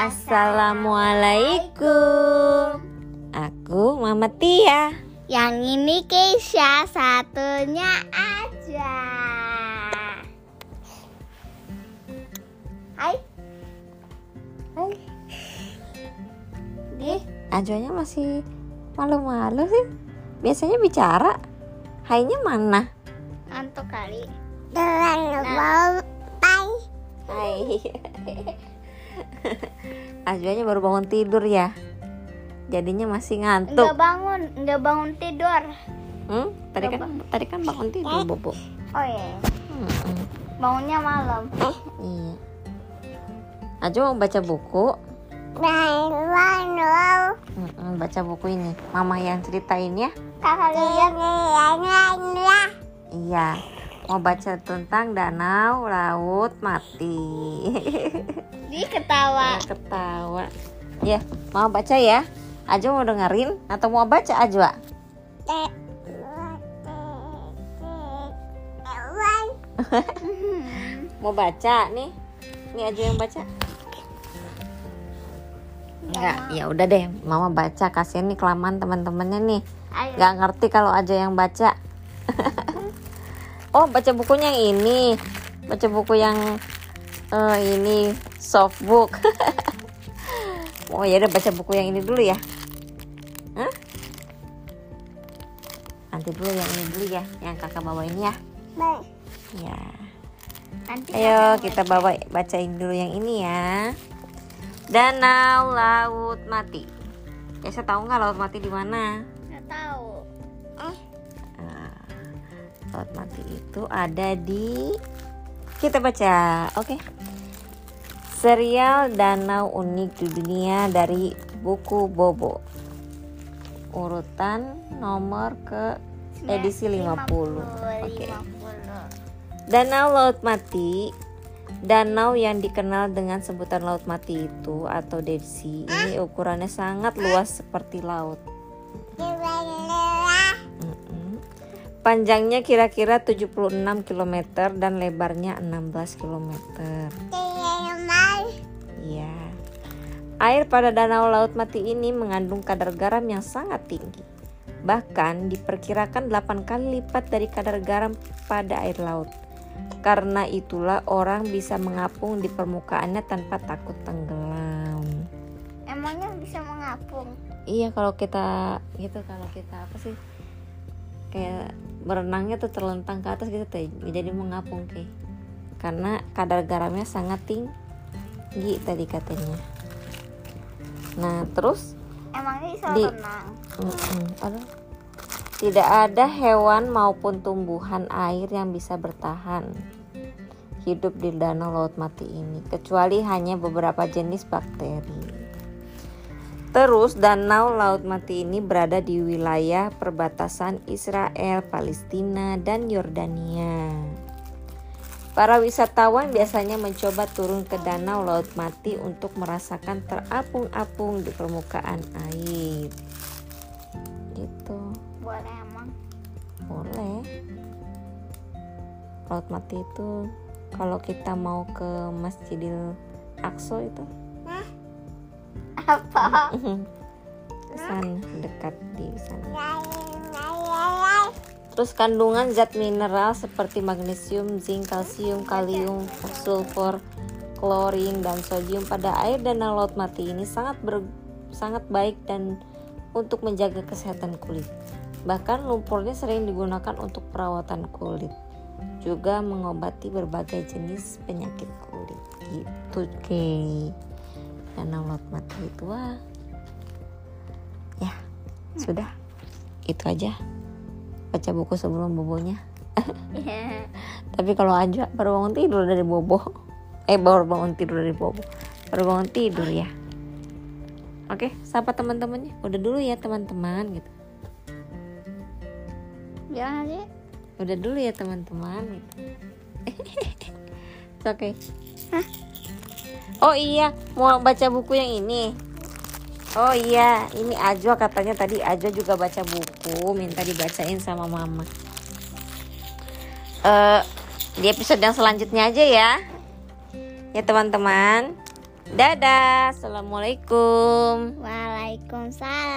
Assalamualaikum. Aku Mama Tia. Yang ini Keisha satunya aja. Hai. Hai. Di Ajonya masih malu-malu sih. Biasanya bicara. Hainya mana? ngantuk kali. Hai. Ajonya baru bangun tidur ya. Jadinya masih Enggak ngantuk. bangun, enggak bangun tidur. Hmm? Tadi kan tadi kan bangun tidur, Bobo. Oh iya, Hmm, bangunnya malam. iya. Ajo mau baca buku. Mm-mm, baca buku ini. Mama yang ceritain ya. Kakak lihat Iya. Mau baca tentang danau laut mati. di ketawa. Ketawa. Ya, mau baca ya? Ajo mau dengerin atau mau baca Ajwa? Mau baca nih? Nih Ajo yang baca. Enggak, ya udah deh, Mama baca kasihan nih kelamaan teman-temannya nih. Ayo. Gak ngerti kalau aja yang baca. oh, baca bukunya yang ini. Baca buku yang eh, ini soft book. oh ya udah baca buku yang ini dulu ya. Hah? Nanti dulu yang ini dulu ya, yang kakak bawa ini ya. Ya. Nanti Ayo kita bawa bacain dulu yang ini ya. Danau Laut Mati. Ya saya tahu nggak Laut Mati di mana? nggak tahu. Nah, Laut Mati itu ada di kita baca, oke? Serial Danau Unik di Dunia dari buku Bobo. Urutan nomor ke edisi 50. Oke. 50. Danau Laut Mati Danau yang dikenal dengan sebutan Laut Mati itu atau Dead Sea ini ukurannya sangat luas seperti laut. Panjangnya kira-kira 76 km dan lebarnya 16 km. Iya. Air pada danau laut mati ini mengandung kadar garam yang sangat tinggi. Bahkan diperkirakan 8 kali lipat dari kadar garam pada air laut. Karena itulah orang bisa mengapung di permukaannya tanpa takut tenggelam. Emangnya bisa mengapung? Iya kalau kita gitu kalau kita apa sih kayak berenangnya tuh terlentang ke atas gitu teh jadi mengapung ke karena kadar garamnya sangat tinggi tadi katanya. Nah terus Emangnya bisa Di- renang? mm-mm, aduh. tidak ada hewan maupun tumbuhan air yang bisa bertahan hidup di danau laut mati ini kecuali hanya beberapa jenis bakteri. Terus danau laut mati ini berada di wilayah perbatasan Israel, Palestina, dan Yordania. Para wisatawan biasanya mencoba turun ke danau laut mati untuk merasakan terapung-apung di permukaan air. Gitu, Boleh emang. boleh. Laut mati itu kalau kita mau ke Masjidil Aqsa itu Apa? sana dekat di sana. Terus kandungan zat mineral seperti magnesium, zinc, kalsium, kalium, sulfur, klorin dan sodium pada air danau laut mati ini sangat ber- sangat baik dan untuk menjaga kesehatan kulit. Bahkan lumpurnya sering digunakan untuk perawatan kulit. Juga mengobati berbagai jenis penyakit kulit. Gitu, oke. Danau laut mati itu wah. Ya, sudah. Itu aja. Baca buku sebelum bobonya. Iya. tapi kalau aja baru bangun tidur dari bobo. Eh baru bangun tidur dari bobo. Baru bangun tidur ya. Oke sapa teman-temannya? Udah dulu ya teman-teman gitu. Aja. udah dulu ya teman-teman gitu. Oke oh iya mau baca buku yang ini Oh iya, ini Ajwa katanya tadi Ajwa juga baca buku, minta dibacain sama mama. Eh, di episode yang selanjutnya aja ya. Ya teman-teman. Dadah, assalamualaikum. Waalaikumsalam.